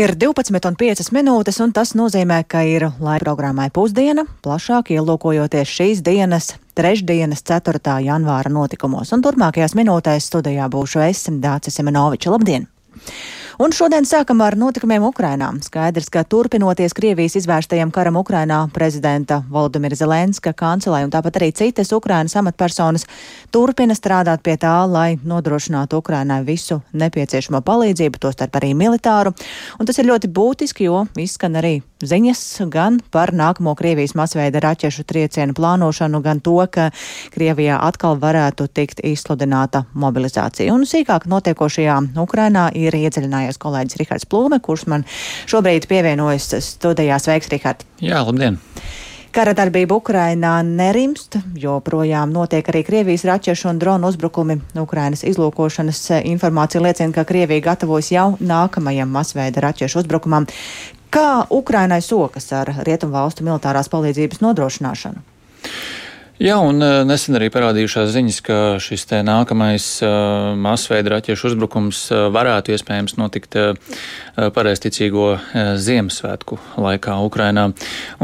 Ir 12,5 minūtes, un tas nozīmē, ka ir laika programmai pusdiena, plašāk ielūkojoties šīs dienas, trešdienas, 4. janvāra notikumos. Un turpmākajās minūtēs studijā būšu es, Dācis Semenoviča. Labdien! Un šodien sākam ar notikumiem Ukrainā. Skaidrs, ka turpinoties Krievijas izvērstajam karam Ukrainā, prezidenta Volodimira Zelenska kancelē un tāpat arī citas Ukrainas amatpersonas turpina strādāt pie tā, lai nodrošinātu Ukrainai visu nepieciešamo palīdzību, tostarp arī militāru. Un tas ir ļoti būtiski, jo izskan arī ziņas gan par nākamo Krievijas masveida raķešu triecienu plānošanu, gan to, ka Krievijā atkal varētu tikt izsludināta mobilizācija. Un sīkāk notiekošajā Ukrainā ir iedziļinājies viesojās kolēģis Rihards Plūme, kurš man šobrīd pievienojas studijā. Sveiks, Rihard! Jā, labdien! Kara darbība Ukrainā nerimst, joprojām notiek arī Krievijas raķešu un dronu uzbrukumi. Ukrainas izlūkošanas informācija liecina, ka Krievija gatavojas jau nākamajam masveida raķešu uzbrukumam. Kā Ukrainai sokas ar Rietumvalstu militārās palīdzības nodrošināšanu? Jā, un uh, nesen arī parādījušās ziņas, ka šis te nākamais uh, masveida raķešu uzbrukums uh, varētu iespējams notikt pareizticīgo Ziemassvētku laikā Ukrainā.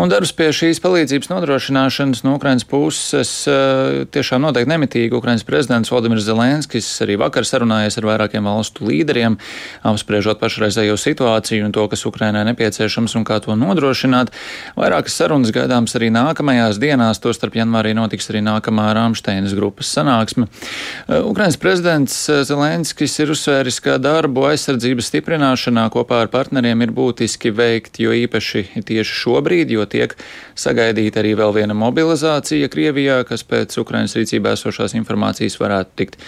Un darbs pie šīs palīdzības nodrošināšanas no Ukrainas puses tiešām noteikti nemitīgi. Ukrainas prezidents Valdimirs Zelenskis arī vakar sarunājies ar vairākiem valstu līderiem, apspriežot pašreizējo situāciju un to, kas Ukrainai nepieciešams un kā to nodrošināt. Vairākas sarunas gaidāms arī nākamajās dienās, to starp janvārī no notiks arī nākamā Rāmsteinas grupas sanāksme. Uh, Ukrainas prezidents uh, Zelenskis ir uzsvēris, ka darbu aizsardzības stiprināšanā kopā ar partneriem ir būtiski veikt, jo īpaši tieši šobrīd, jo tiek sagaidīta arī vēl viena mobilizācija Krievijā, kas pēc Ukrainas rīcībā esošās informācijas varētu tikt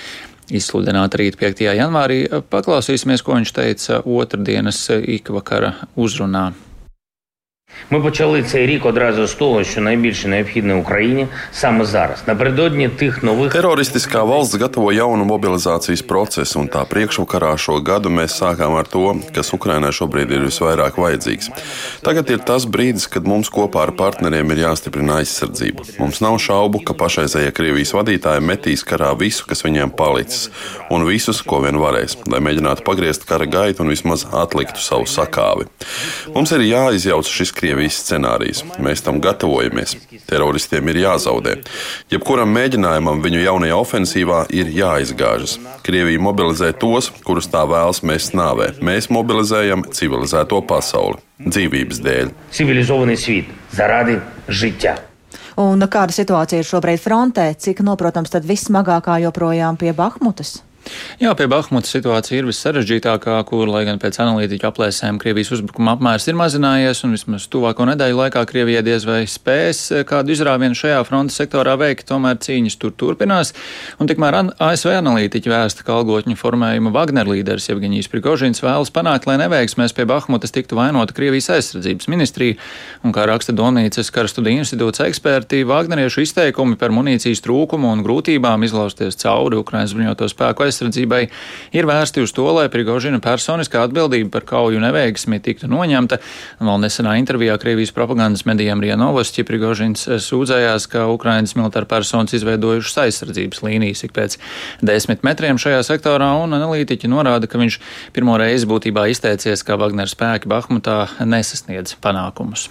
izsludināta rīt 5. janvārī. Paklausīsimies, ko viņš teica otrdienas ikvakara uzrunā. Ми почали цей рік одразу з того, що найбільше необхідне Україні саме зараз. Напередодні тих нових Teroristiskā valsts gatavo jaunu mobilizācijas procesu, un tā priekšvakarā šo gadu mēs sākām ar to, kas Ukrainai šobrīd ir visvairāk vajadzīgs. Tagad ir tas brīdis, kad mums kopā ar partneriem ir jāstiprina aizsardzība. Mums nav šaubu, ka pašreizējie Krievijas vadītāji metīs karā visu, kas viņiem palicis, un visus, ko vien varēs, lai mēģinātu pagriezt kara gaitu un vismaz atliktu savu sakāvi. Mums ir jāizjauc šis Krievijas scenārijs. Mēs tam gatavojamies. Teroristiem ir jāzaudē. Jebkuram mēģinājumam viņu jaunajā ofensīvā ir jāizgāžas. Krievija mobilizē tos, kurus tā vēlas mest nāvē. Mēs mobilizējam civilizēto pasauli dzīvības dēļ. Civilizētais svīt, zarādi žitja. Un kāda situācija ir šobrīd frontē? Cik noprotams, tad vissmagākā joprojām pie Bahmutas? Jā, pie Bahmutas situācija ir vissarežģītākā, kur, lai gan pēc analītiķu aplēsēm Krievijas uzbrukuma apmērs ir mazinājies, un vismaz tuvāko nedēļu laikā Krievija diez vai spēs kādu izrāvienu šajā frontes sektorā veikt, tomēr cīņas tur turpinās. Un tikmēr ASV analītiķi vēsta, ka algotņu formējuma Wagner līderis Evgeņijs Prigožins vēlas panākt, lai neveiksmēs pie Bahmutas tiktu vainota Krievijas aizsardzības ministrija, un kā raksta Domnīcas karstudiju institūts eksperti, Wagneriešu izteikumi par munīcijas trūkumu un grūtībām izlausties cauri Ukrainas bruņoto spēku aizsardzību aizsardzībai ir vērsti uz to, lai Prigožina personiskā atbildība par kauju neveiksmi tiktu noņemta. Vēl nesenā intervijā Krievijas propagandas medijām Rienovosti Prigožins sūdzējās, ka Ukrainas militāra personas izveidojušas aizsardzības līnijas ik pēc desmit metriem šajā sektorā, un analītiķi norāda, ka viņš pirmo reizi būtībā izteicies, ka Wagner spēki Bahmutā nesasniedz panākumus.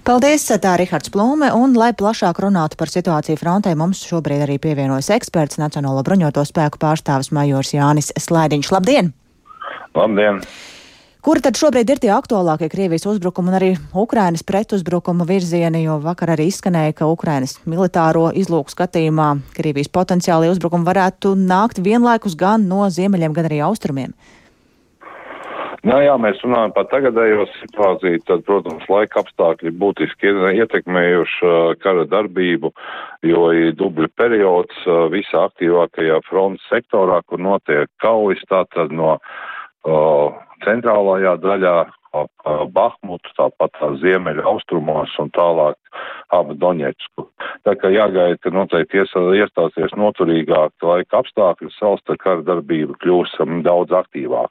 Paldies, tā Rihards Plūme, un, lai plašāk runātu par situāciju frontē, mums šobrīd arī pievienojas eksperts Nacionālo bruņoto spēku pārstāvis Majors Jānis Slēdiņš. Labdien! Labdien! Kuri tad šobrīd ir tie aktuālākie Krievijas uzbrukumi un arī Ukrainas pretuzbrukuma virzieni, jo vakar arī izskanēja, ka Ukrainas militāro izlūku skatījumā Krievijas potenciālie uzbrukumi varētu nākt vienlaikus gan no ziemeļiem, gan arī austrumiem. Nu, jā, mēs runājam par tagadējo situāciju, tad, protams, laika apstākļi būtiski ir ietekmējuši uh, kara darbību, jo ir dubļu periods uh, visā aktīvākajā frontes sektorā, kur notiek kaujas, tātad no uh, centrālajā daļā ap Bahmutu, tāpat tā ziemeļa austrumos un tālāk ap Doņetsku. Tā kā jāgaida, ka noteikti iestāsies noturīgāk laika apstākļi, savsta kara darbība kļūs daudz aktīvāk.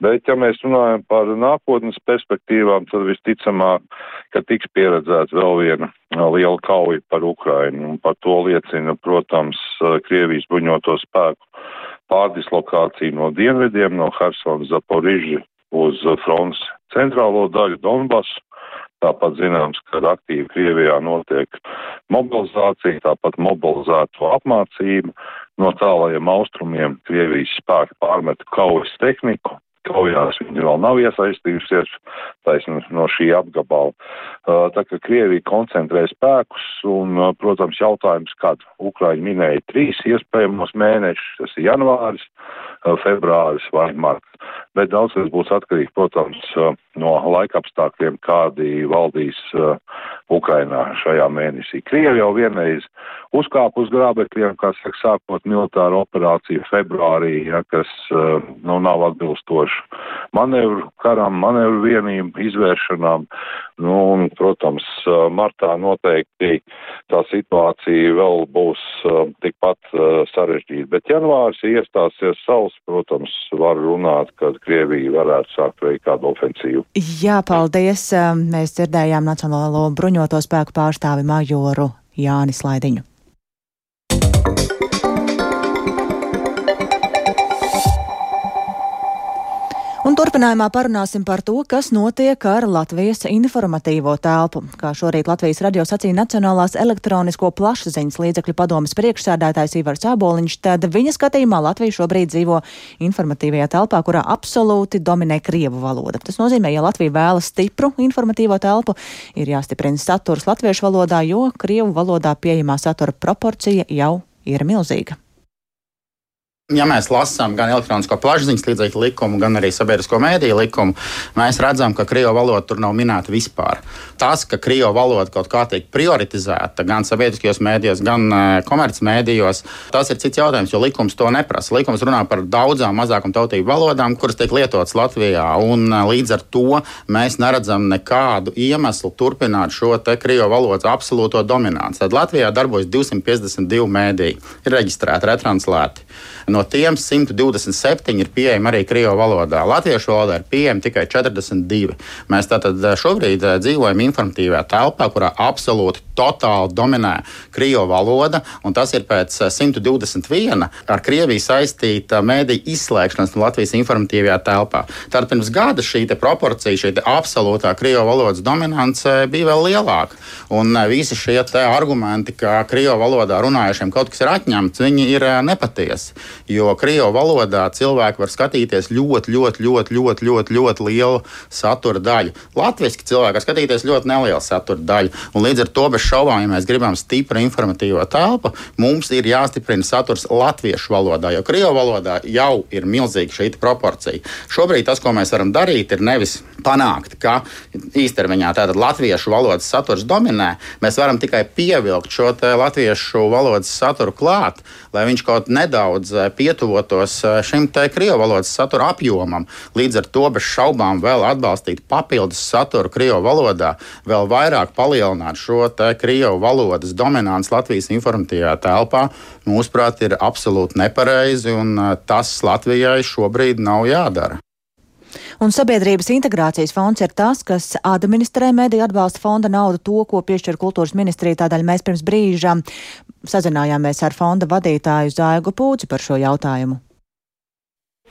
Bet, ja mēs runājam par nākotnes perspektīvām, tad visticamāk, ka tiks pieredzēts vēl viena liela kauja par Ukrainu, un par to liecina, protams, Krievijas bruņoto spēku pārdislokācija no dienvidiem, no Hersona Zaporiži uz fronts centrālo daļu Donbasu. Tāpat zināms, ka aktīvi Krievijā notiek mobilizācija, tāpat mobilizēto apmācību. No tālajiem austrumiem Krievijas spēki pārmet kaujas tehniku, kaujās viņi vēl nav iesaistījusies taisn no šī apgabala. Uh, tā kā Krievija koncentrē spēkus un, uh, protams, jautājums, kad Ukraiņi minēja trīs iespējamos mēnešus, tas ir janvāris, uh, februāris vai marts. Bet daudz kas būs atkarīgs, protams, no laika apstākļiem, kādi valdīs Ukrainā šajā mēnesī. Krievi jau vienreiz uzkāpa uz grābekļiem, kā saka, sākot militāru operāciju februārī, ja, kas nu, nav atbilstoši manevru karam, manevru vienību izvēršanām. Nu, un, protams, martā noteikti tā situācija vēl būs tikpat sarežģīta. Bet janvārs iestāsies savs, protams, var runāt, kad Krievija varētu sākt veikt kādu ofensīvu. Jā, paldies. Mēs dzirdējām Nacionālo bruņoto spēku pārstāvi majoru Jānis Laidiņu. Turpinājumā parunāsim par to, kas notiek ar Latvijas informatīvo telpu. Kā šorīt Latvijas radio sacīja Nacionālās elektronisko plašsaziņas līdzekļu padomas priekšsēdētājs Ivars Āboliņš, tad viņa skatījumā Latvija šobrīd dzīvo informatīvajā telpā, kurā absolūti dominē Krievu valoda. Tas nozīmē, ja Latvija vēlas stipru informatīvo telpu, ir jāstiprina saturs latviešu valodā, jo Krievu valodā pieejamā satura proporcija jau ir milzīga. Ja mēs lasām gan elektronisko plašsaziņas līdzekļu likumu, gan arī sabiedrisko mēdīju likumu, mēs redzam, ka krievu valoda tur nav minēta vispār. Tas, ka krievu valoda kaut kā tiek prioritizēta gan sabiedriskajos mēdījos, gan uh, komercmedijos, tas ir cits jautājums, jo likums to neprasa. Likums runā par daudzām mazākumtautību valodām, kuras tiek lietotas Latvijā, un uh, līdz ar to mēs neredzam nekādu iemeslu turpināt šo krievu valodas absolūto dominanci. Tad Latvijā darbojas 252 mēdīji, ir reģistrēti, retranslēti. No tiem 127 ir pieejami arī krievu valodā. Latviešu valodā ir pieejami tikai 42. Mēs tātad šobrīd dzīvojam informatīvā telpā, kurā absolūti totāli dominē krievu valoda, un tas ir pēc 121 eh, ar Krieviju saistīta mēdīja izslēgšanas no Latvijas informatīvajā telpā. Tad pirms gada šī proporcija, šī absolūtā krievu valodas dominance bija vēl lielāka. Un visi šie argumenti, ka krievu valodā runājušiem kaut kas ir atņemts, viņi ir nepatiesi jo krievu valodā cilvēki var skatīties ļoti, ļoti, ļoti, ļoti, ļoti, ļoti lielu satura daļu. Latviešu cilvēki var skatīties ļoti nelielu satura daļu. Un līdz ar to bez šaubām, ja mēs gribam stipru informatīvo telpu, mums ir jāstiprina saturs latviešu valodā, jo krievu valodā jau ir milzīga šī proporcija. Šobrīd tas, ko mēs varam darīt, ir nevis panākt, ka īstermiņā tātad latviešu valodas saturs dominē, mēs varam tikai pievilkt šo latviešu valodas saturu klāt, lai viņš kaut nedaudz eh, pietuvotos eh, šim te krievu valodas satura apjomam. Līdz ar to bez šaubām vēl atbalstīt papildus saturu krievu valodā, vēl vairāk palielināt šo krievu valodas dominants Latvijas informatīvajā telpā, mūsuprāt, ir absolūti nepareizi, un eh, tas Latvijai šobrīd nav jādara. Un Sabiedrības integrācijas fonds ir tas, kas administrē mediju atbalsta fonda naudu, to, ko piešķir kultūras ministrija. Tādēļ mēs pirms brīža sazinājāmies ar fonda vadītāju Zaigu Pūci par šo jautājumu.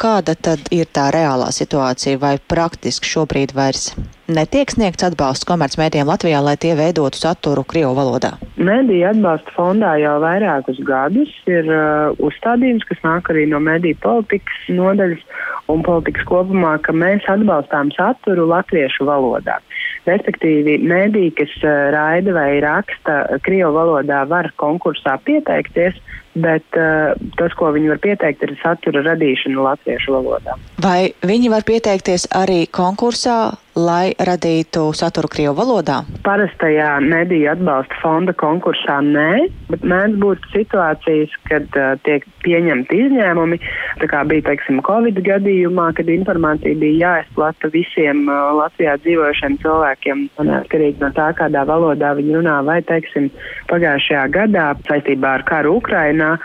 Kāda tad ir tā reālā situācija vai praktiski šobrīd vairs netiek sniegts atbalsts komercmedijiem Latvijā, lai tie veidotu saturu Krievu valodā? Mediju atbalsta fondā jau vairākus gadus ir uh, uzstādījums, kas nāk arī no mediju politikas nodaļas un politikas kopumā, ka mēs atbalstām saturu latviešu valodā. Respektīvi, mēdī, kas uh, raida vai raksta Krievu valodā, var konkursā pieteikties, bet uh, tas, ko viņi var pieteikt, ir satura radīšana latviešu valodā. Vai viņi var pieteikties arī konkursā, lai radītu saturu Krievu valodā? Parastajā mediju atbalsta fonda konkursā nē, bet mēdz būt situācijas, kad uh, tiek pieņemti izņēmumi. Tā kā bija, teiksim, Covid gadījumā, kad informācija bija jāizplata visiem uh, Latvijā dzīvojušiem cilvēkiem, neatkarīgi no tā, kādā valodā viņi runā, vai, teiksim, pagājušajā gadā saistībā ar karu Ukrainā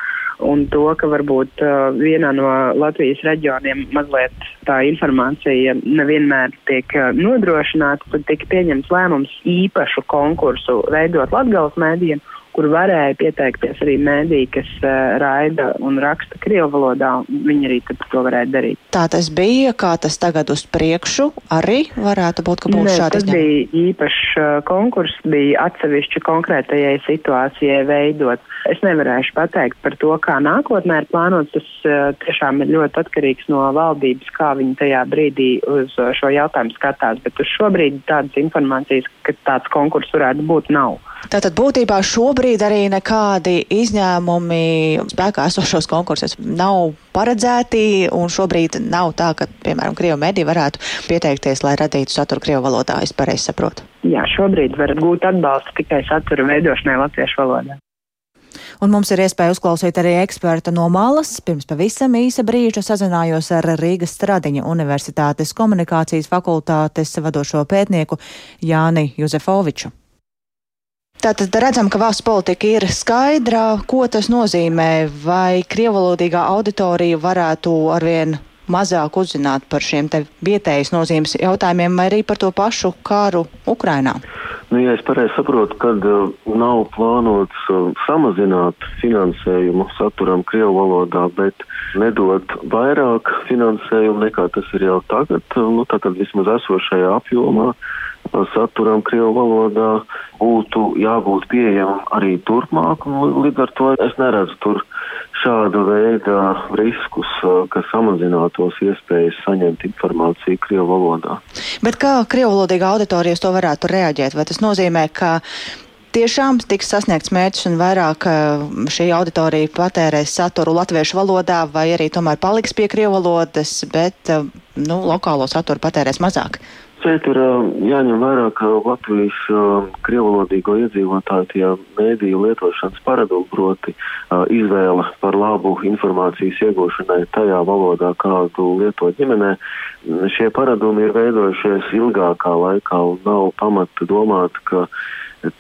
un to, ka varbūt uh, vienā no Latvijas reģioniem mazliet tā informācija nevienmēr tiek uh, nodrošināta, tad tika pieņemts lēmums īpašu konkursu veidot Latgales mēdījiem, kur varēja pieteikties arī mēdī, kas uh, raida un raksta Krievu valodā, viņi arī to varēja darīt. Tā tas bija, kā tas tagad uz priekšu arī varētu būt, ka būtu šādi. Tas bija īpašs uh, konkurss, bija atsevišķi konkrētajai situācijai veidot. Es nevarēšu pateikt par to, kā nākotnē ir plānots. Tas uh, tiešām ir ļoti atkarīgs no valdības, kā viņi tajā brīdī uz šo jautājumu skatās. Bet uz šo brīdi tādas informācijas, ka tāds konkurss varētu būt, nav. Tātad būtībā šobrīd arī nekādi izņēmumi spēkā esošos konkursos nav paredzēti, un šobrīd nav tā, ka, piemēram, Krievu mediji varētu pieteikties, lai radītu saturu Krievu valodā, es pareizi saprotu. Jā, šobrīd var gūt atbalstu tikai satura veidošanai latviešu valodā. Un mums ir iespēja uzklausīt arī eksperta no malas. Pirms pavisam īsa brīža sazinājos ar Rīgas Stradiņa Universitātes komunikācijas fakultātes vadošo pētnieku Jāni Juzefoviču. Tātad redzam, ka valsts politika ir skaidra. Ko tas nozīmē? Vai krievalodīgā auditorija varētu arvien mazāk uzzināt par šiem vietējas nozīmes jautājumiem, vai arī par to pašu kāru Ukrainā? Nu, ja es pareizi saprotu, kad uh, nav plānots uh, samazināt finansējumu saturam Krievu valodā, bet nedot vairāk finansējumu nekā tas ir jau tagad, uh, nu, tagad vismaz esošajā apjomā saturam Krievu valodā būtu jābūt pieejamam arī turpmāk. Līdz ar to es neredzu tur šāda veida riskus, ka samazinātos iespējas saņemt informāciju Krievu valodā. Bet kā Krievu valodīga auditorijas to varētu reaģēt? Vai tas nozīmē, ka tiešām tiks sasniegts mērķis un vairāk šī auditorija patērēs saturu latviešu valodā, vai arī tomēr paliks pie krievu valodas, bet nu, lokālo saturu patērēs mazāk? Šeit ir jāņem vērā, ka Latvijas krievulodīgo iedzīvotāju tie mēdīju lietošanas paradumi, proti izvēle par labu informācijas iegūšanai tajā valodā, kādu lieto ģimenē, šie paradumi ir veidojušies ilgākā laikā un nav pamata domāt, ka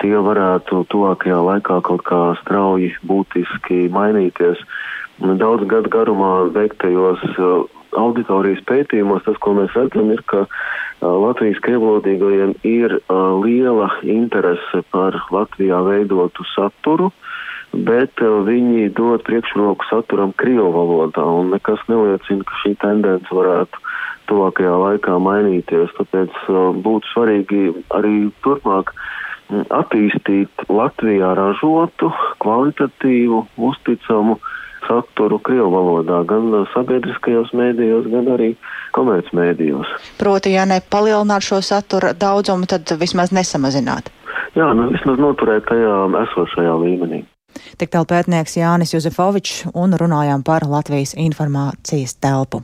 tie varētu tuvākajā laikā kaut kā strauji būtiski mainīties. Daudz gadu garumā veiktajos auditorijas pētījumos tas, ko mēs redzam, ir, ka Latvijas krievlodīgajiem ir liela interese par Latvijā veidotu saturu, bet viņi dod priekšroku saturam Krievu valodā, un nekas neliecina, ka šī tendence varētu tuvākajā laikā mainīties. Tāpēc būtu svarīgi arī turpmāk attīstīt Latvijā ražotu, kvalitatīvu, uzticamu saturu Krievu valodā, gan sabiedriskajos mēdījos, gan arī komercmēdījos. Proti, ja nepalielināt šo satura daudzumu, tad vismaz nesamazināt. Jā, nu vismaz noturēt tajā esošajā līmenī. Tik tālu pētnieks Jānis Juzefovičs un runājām par Latvijas informācijas telpu.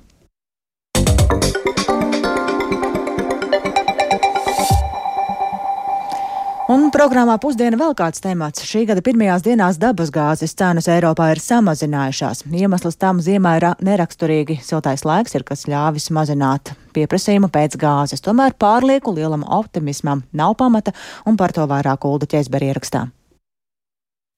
Un programmā pusdiena vēl kāds temats. Šī gada pirmajās dienās dabasgāzes cenas Eiropā ir samazinājušās. Iemesls tam ziemā ir neraksturīgi siltais laiks, ir kas ļāvis mazināt pieprasījumu pēc gāzes. Tomēr pārlieku lielam optimismam nav pamata, un par to vairāk Ulda ķēzberi ierakstā.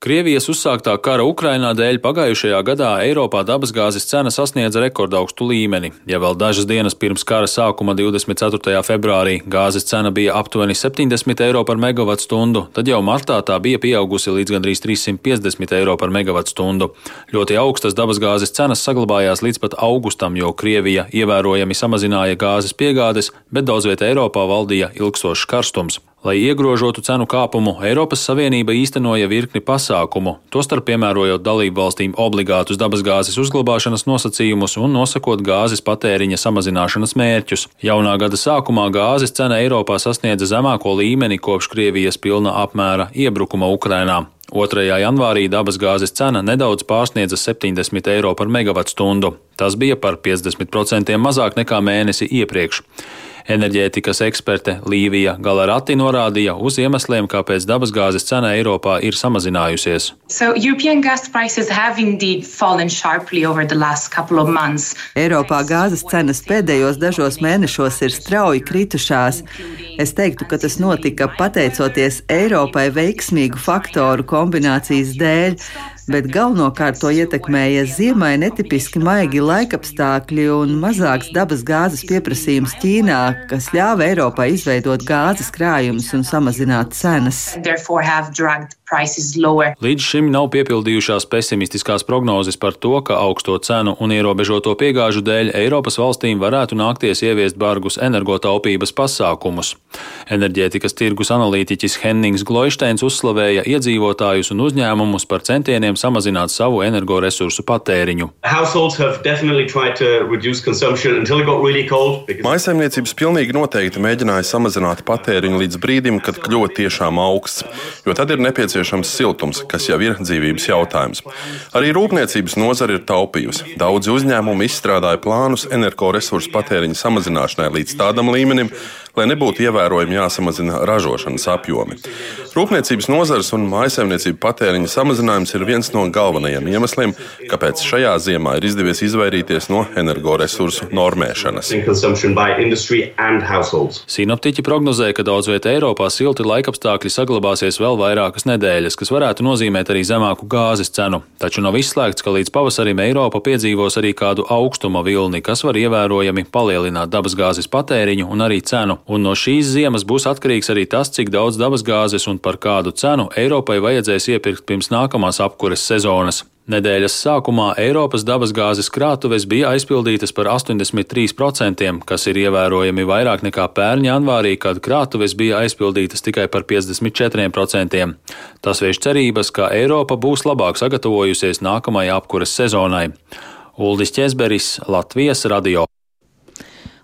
Krievijas uzsāktā kara Ukrainā dēļ pagājušajā gadā Eiropā dabasgāzes cena sasniedza rekordaugstu līmeni. Ja vēl dažas dienas pirms kara sākuma 24. februārī gāzes cena bija aptuveni 70 eiro par megawatu stundu, tad jau martā tā bija pieaugusi līdz gandrīz 350 eiro par megawatu stundu. Ļoti augstas dabasgāzes cenas saglabājās līdz pat augustam, jo Krievija ievērojami samazināja gāzes piegādes, bet daudz vietā Eiropā valdīja ilgstošs karstums. Lai iegrožotu cenu kāpumu, Eiropas Savienība īstenoja virkni pasākumu, tostarp piemērojot dalību valstīm obligātus dabasgāzes uzglabāšanas nosacījumus un nosakot gāzes patēriņa samazināšanas mērķus. Jaunā gada sākumā gāzes cena Eiropā sasniedza zemāko līmeni kopš Krievijas pilna apmēra iebrukuma Ukrainā. 2. janvārī dabasgāzes cena nedaudz pārsniedza 70 eiro par megawatu stundu. Tas bija par 50% mazāk nekā mēnesi iepriekš. Enerģētikas eksperte Līvija Galarati norādīja uz iemesliem, kāpēc dabasgāzes cena Eiropā ir samazinājusies. So, Eiropā gāzes cenas pēdējos dažos mēnešos ir strauji kritušās. Es teiktu, ka tas notika pateicoties Eiropai veiksmīgu faktoru kombinācijas dēļ bet galvenokārt to ietekmēja ziemai netipiski maigi laikapstākļi un mazāks dabas gāzes pieprasījums Ķīnā, kas ļāva Eiropai izveidot gāzes krājumus un samazināt cenas. Līdz šim nav piepildījušās pesimistiskās prognozes par to, ka augsto cenu un ierobežoto piegāžu dēļ Eiropas valstīm varētu nākties ieviest bargus energotaupības pasākumus. Enerģētikas tirgus analītiķis Hennings Gloisteins uzslavēja iedzīvotājus un uzņēmumus par centieniem samazināt savu energoresursu patēriņu. Maisaimniecības pilnīgi noteikti mēģināja samazināt patēriņu līdz brīdim, kad kļuva tiešām augsts, jo tad ir nepieciešams nepieciešams siltums, kas jau ir dzīvības jautājums. Arī rūpniecības nozare ir taupījusi. Daudzi uzņēmumi izstrādāja plānus energoresursu patēriņa samazināšanai līdz tādam līmenim, lai nebūtu ievērojami jāsamazina ražošanas apjomi. Rūpniecības nozares un mājsaimniecību patēriņa samazinājums ir viens no galvenajiem iemesliem, kāpēc šajā ziemā ir izdevies izvairīties no energoresursu normēšanas. Sinoptiķi prognozē, ka daudz vietā Eiropā silti laikapstākļi saglabāsies vēl vairākas nedēļas, kas varētu nozīmēt arī zemāku gāzes cenu. Taču nav izslēgts, ka līdz pavasarim Eiropa piedzīvos arī kādu augstuma vilni, kas var ievērojami palielināt dabasgāzes patēriņu un arī cenu un no šīs ziemas būs atkarīgs arī tas, cik daudz dabasgāzes un par kādu cenu Eiropai vajadzēs iepirkt pirms nākamās apkures sezonas. Nedēļas sākumā Eiropas dabasgāzes krātuves bija aizpildītas par 83%, kas ir ievērojami vairāk nekā pērn janvārī, kad krātuves bija aizpildītas tikai par 54%. Tas vieš cerības, ka Eiropa būs labāk sagatavojusies nākamajai apkures sezonai. Uldis Česberis, Latvijas radio.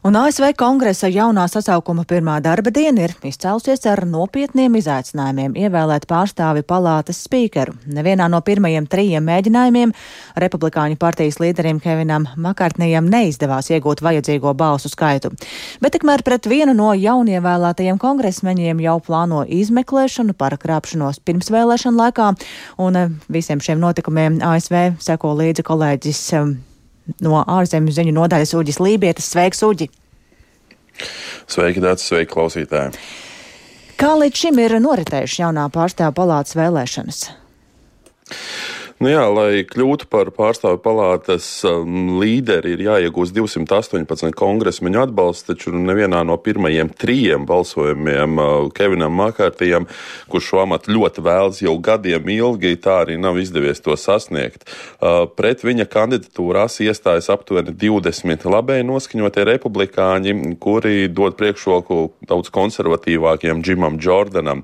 Un ASV kongresa jaunā sasaukuma pirmā darba diena ir izcēlusies ar nopietniem izaicinājumiem ievēlēt pārstāvi palātas spīkeru. Nevienā no pirmajiem trījiem mēģinājumiem republikāņu partijas līderim Kevinam Makartnijam neizdevās iegūt vajadzīgo balsu skaitu. Bet tikmēr pret vienu no jaunievēlētajiem kongresmeņiem jau plāno izmeklēšanu par krāpšanos pirmsvēlēšanu laikā, un eh, visiem šiem notikumiem ASV seko līdzi kolēģis eh, no ārzemju ziņu nodaļas Uģis Lībietis. Sveiks, Uģi! Sveiki, Dārts! Sveiki, klausītāji! Kā līdz šim ir noritējuši jaunā pārstāvja palātas vēlēšanas? Nu jā, lai kļūtu par pārstāvju palātas um, līderi, ir jāiegūst 218 kongresmeņu atbalsts, taču nevienā no pirmajiem trijiem balsojumiem uh, Kevinam Makārtījam, kurš šo amatu ļoti vēlas jau gadiem ilgi, tā arī nav izdevies to sasniegt. Uh, pret viņa kandidatūrās iestājas aptuveni 20 labēji noskaņotie republikāņi, kuri dod priekšroku daudz konservatīvākiem Džimam Jordanam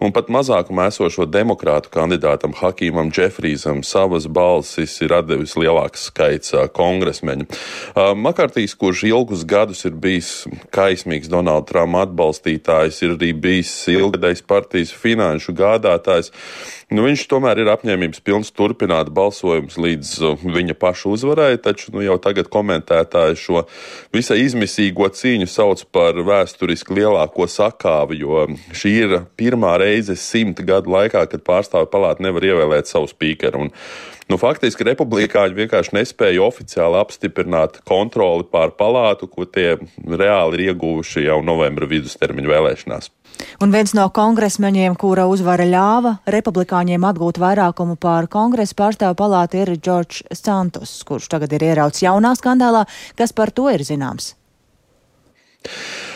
un pat mazākumā esošo demokrātu kandidātam Hakīmam Džefrīzam kuram savas balsis ir atdevis lielāks skaits kongresmeņu. Makartīs, kurš ilgus gadus ir bijis kaismīgs Donalda Trumpa atbalstītājs, ir arī bijis ilgadējs partijas finanšu gādātājs. Nu, viņš tomēr ir apņēmības pilns turpināt balsojumus līdz viņa paša uzvarai, taču nu, jau tagad komentētāji šo visai izmisīgo cīņu sauc par vēsturiski lielāko sakāvi, jo šī ir pirmā reize simt gadu laikā, kad pārstāvju palāta nevar ievēlēt savu spīkeru. Un, nu, faktiski republikāņi vienkārši nespēja oficiāli apstiprināt kontroli pār palātu, ko tie reāli ir ieguvuši jau novembra vidustermiņa vēlēšanās. Un viens no kongresmeņiem, kura uzvara ļāva republikāņiem atgūt vairākumu pār kongresa pārstāvu palātu, ir Džordžs Santos, kurš tagad ir ierauts jaunā skandālā. Kas par to ir zināms?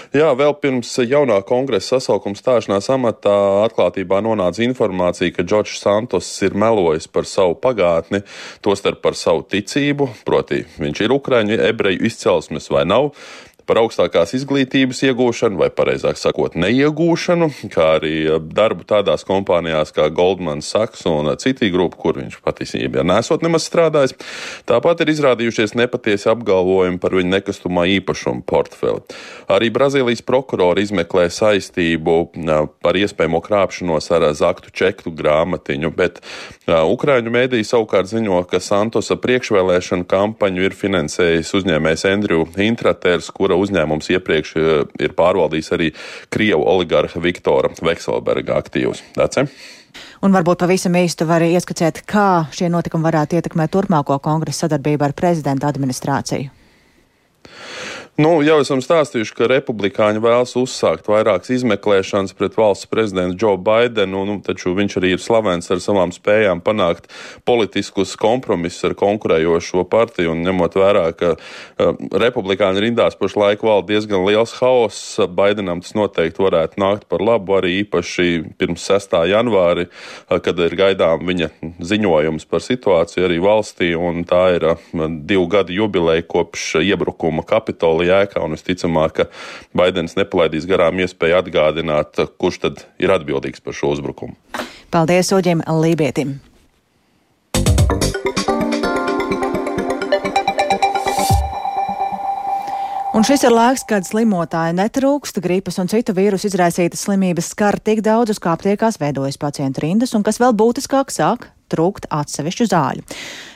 Jā, vēl pirms jaunā kongresa sasaukuma stāšanās amatā atklātībā nonāca informācija, ka Džordžs Santos ir melojis par savu pagātni, tostarp par savu ticību, proti viņš ir ukraiņu ebreju izcelsmes vai nav par augstākās izglītības iegūšanu, vai precīzāk sakot, neiegūšanu, kā arī eh, darbu tādās kompānijās kā Goldman Sachs un citi grupi, kur viņš patiesībā nesot nemaz strādājis. Tāpat ir izrādījušies nepatiesi apgalvojumi par viņa nekustamā īpašuma portfeli. Arī Brazīlijas prokurori izmeklē saistību eh, par iespējamo krāpšanos ar zaktu čektu grāmatiņu, bet Ukraiņu mēdīja savukārt ziņo, ka Santosa priekšvēlēšana kampaņu ir finansējis uzņēmējs Andrew Intraters, kura uzņēmums iepriekš ir pārvaldījis arī Krievu oligarha Viktora Vekselberga aktīvus. Dace? Un varbūt pavisam īsti var ieskicēt, kā šie notikumi varētu ietekmēt turpmāko kongresa sadarbību ar prezidenta administrāciju. Nu, jau esam stāstījuši, ka republikāņi vēlas uzsākt vairākas izmeklēšanas pret valsts prezidentu Džo Baidenu, nu, taču viņš arī ir slavens ar savām spējām panākt politiskus kompromisus ar konkurējošo partiju, un ņemot vērā, ka uh, republikāņu rindās pašlaik valda diezgan liels haoss, Baidenam tas noteikti varētu nākt par labu arī īpaši pirms 6. janvāri, uh, kad ir gaidām viņa ziņojums par situāciju arī valstī, un tā ir uh, divu gadu jubileja kopš iebrukuma Kapitolija jēgā, un visticamāk, ka Baidens nepalaidīs garām iespēju atgādināt, kurš tad ir atbildīgs par šo uzbrukumu. Paldies Oģim Lībietim! Un šis ir laiks, kad slimotāji netrūkst, gripas un citu vīrusu izraisītas slimības skar tik daudzus, kā aptiekās veidojas pacientu rindas, un kas vēl būtiskāk sāk trūkt atsevišķu zāļu.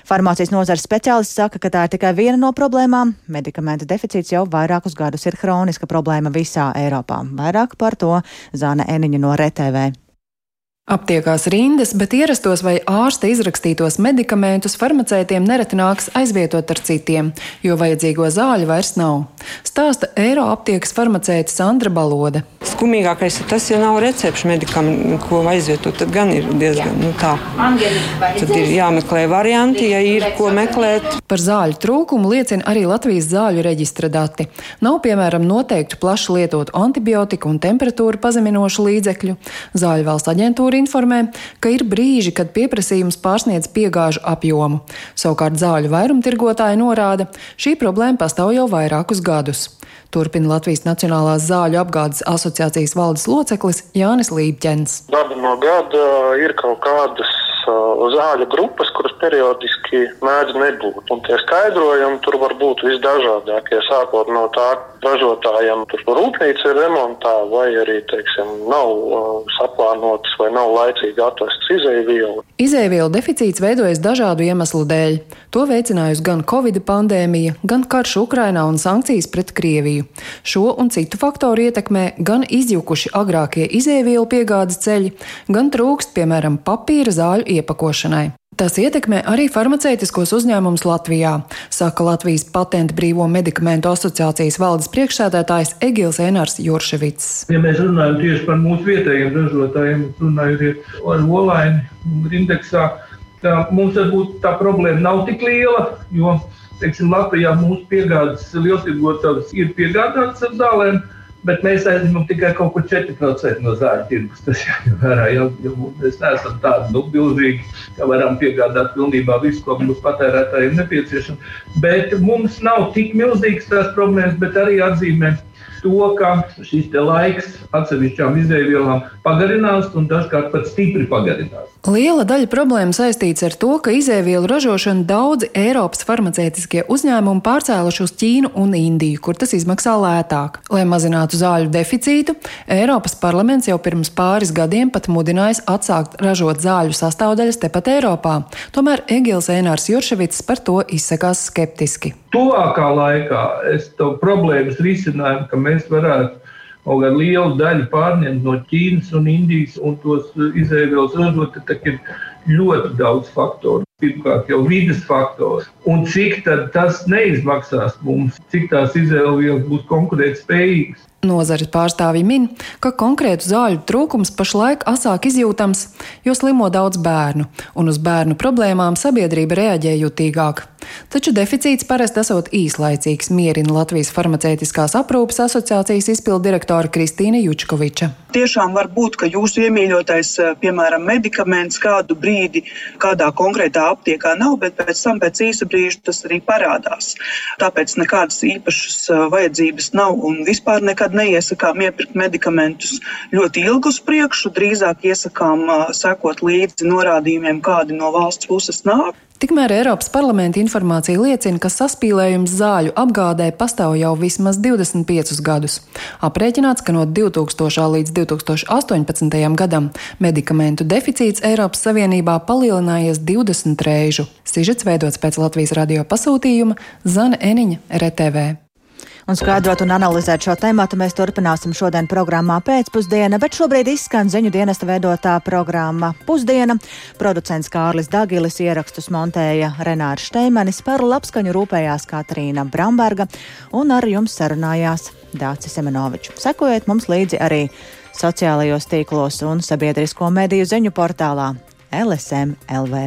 Farmācijas nozares speciālists saka, ka tā ir tikai viena no problēmām. Medikamentu deficīts jau vairākus gadus ir hroniska problēma visā Eiropā. Vairāk par to Zāne Eniņa no RTV. Aptiekās rindas, bet ierastos vai ārsta izrakstītos medikamentus farmacētiem nereti nāks aizvietot ar citiem, jo vajadzīgo zāļu vairs nav. Stāsta Eiro aptiekas farmacēta Sandra Balode. Skumīgākais ir tas, ja nav recepšu medikamentu, ko aizvietot, tad gan ir diezgan nu, tā. Tad ir jāmeklē varianti, ja ir ko meklēt. Par zāļu trūkumu liecina arī Latvijas zāļu reģistra dati. Nav, piemēram, noteiktu plaši lietotu antibiotiku un temperatūru pazeminošu līdzekļu. Zāļu valsts aģentūra informē, ka ir brīži, kad pieprasījums pārsniedz piegāžu apjomu. Savukārt zāļu vairumtirgotāji norāda, šī problēma pastāv jau vairākus gadus. Turpina Latvijas Nacionālās zāļu apgādes asociācijas valdes loceklis Jānis Lībķens. Gadu no gada ir kaut kādas zāļu grupas, kuras periodiski mēdz nebūt. Un tie skaidrojumi tur var būt visdažādākie, sākot no tā, ka ražotājiem tur rūpnīca ir remontā, vai arī, teiksim, nav uh, saplānotas vai nav laicīgi atvestas izēvielu. Izēvielu deficīts veidojas dažādu iemeslu dēļ. To veicinājusi gan Covid pandēmija, gan karš Ukrainā un sankcijas pret Krieviju. Šo un citu faktoru ietekmē gan izjukuši agrākie izēvielu piegādes ceļi, gan trūkst, piemēram, papīra zāļu iepakošanai. Tas ietekmē arī farmaceitiskos uzņēmumus Latvijā, saka Latvijas patentu brīvo medikamentu asociācijas valdes priekšsēdētājs Egils Enārs Jurševits. Ja mēs runājam tieši par mūsu vietējiem ražotājiem, runājot ar Olaini indeksā, tā mums varbūt tā problēma nav tik liela, jo, teiksim, Latvijā mūsu piegādes lieltirgotājs ir piegādāts ar zālēm Bet mēs aizņemam tikai kaut kur 4% no zāļu tirgus. Tas jāņem vērā, jo, jo mēs neesam tādi nu, milzīgi, ka varam piegādāt pilnībā visu, ko mūsu patērētājiem nepieciešams. Bet mums nav tik milzīgas tās problēmas, bet arī atzīmē to, ka šis laiks atsevišķām izēvielām pagarinās un dažkārt pat stipri pagarinās. Liela daļa problēmu saistīts ar to, ka izēvielu ražošanu daudzi Eiropas farmaceitiskie uzņēmumi pārcēluši uz Ķīnu un Indiju, kur tas izmaksā lētāk. Lai mazinātu zāļu deficītu, Eiropas parlaments jau pirms pāris gadiem pat mudinājis atsākt ražot zāļu sastāvdaļas tepat Eiropā. Tomēr Egils Ēnārs Jurševits par to izsakās skeptiski. Tuvākā laikā es to problēmas risinājumu, ka mēs varētu kaut kādu lielu daļu pārņemt no Ķīnas un Indijas un tos izēvielas ražot, tad ir ļoti daudz faktoru. Pirmkārt, jau vidas faktors. Un cik tas neizmaksās mums, cik tās izēvielas būs konkurētspējīgas. Nozares pārstāvji min, ka konkrētu zāļu trūkums pašlaik asāk izjūtams, jo slimo daudz bērnu, un uz bērnu problēmām sabiedrība reaģē jutīgāk. Taču deficīts parasti esot īslaicīgs, mierina Latvijas farmaceitiskās aprūpes asociācijas izpildu direktore Kristīna Jučkoviča. Tiešām var būt, ka jūsu iemīļotais, eh, piemēram, medikaments kādu brīdi kādā konkrētā aptiekā nav, bet pēc tam pēc īsa brīža tas arī parādās. Tāpēc nekādas īpašas eh, vajadzības nav un vispār nekad nekad neiesakām iepirkt medikamentus ļoti ilgu uz priekšu, drīzāk iesakām sekot līdzi norādījumiem, kādi no valsts puses nāk. Tikmēr Eiropas parlamenta informācija liecina, ka saspīlējums zāļu apgādē pastāv jau vismaz 25 gadus. Aprēķināts, ka no 2000. līdz 2018. gadam medikamentu deficīts Eiropas Savienībā palielinājies 20 reižu. Sižets veidots pēc Latvijas radio pasūtījuma Zana Eniņa RTV. Un skaidrot un analizēt šo tēmu mēs turpināsim šodien programmā pēcpusdiena, bet šobrīd izskan ziņu dienesta veidotā programma Pusdiena. Producents Kārlis Dagilis ierakstus montēja Renārs Šteimanis, par labskaņu rūpējās Katrīna Bramberga un ar jums sarunājās Dācis Semenovičs. Sekojiet mums līdzi arī sociālajos tīklos un sabiedrisko mediju ziņu portālā LSM LV.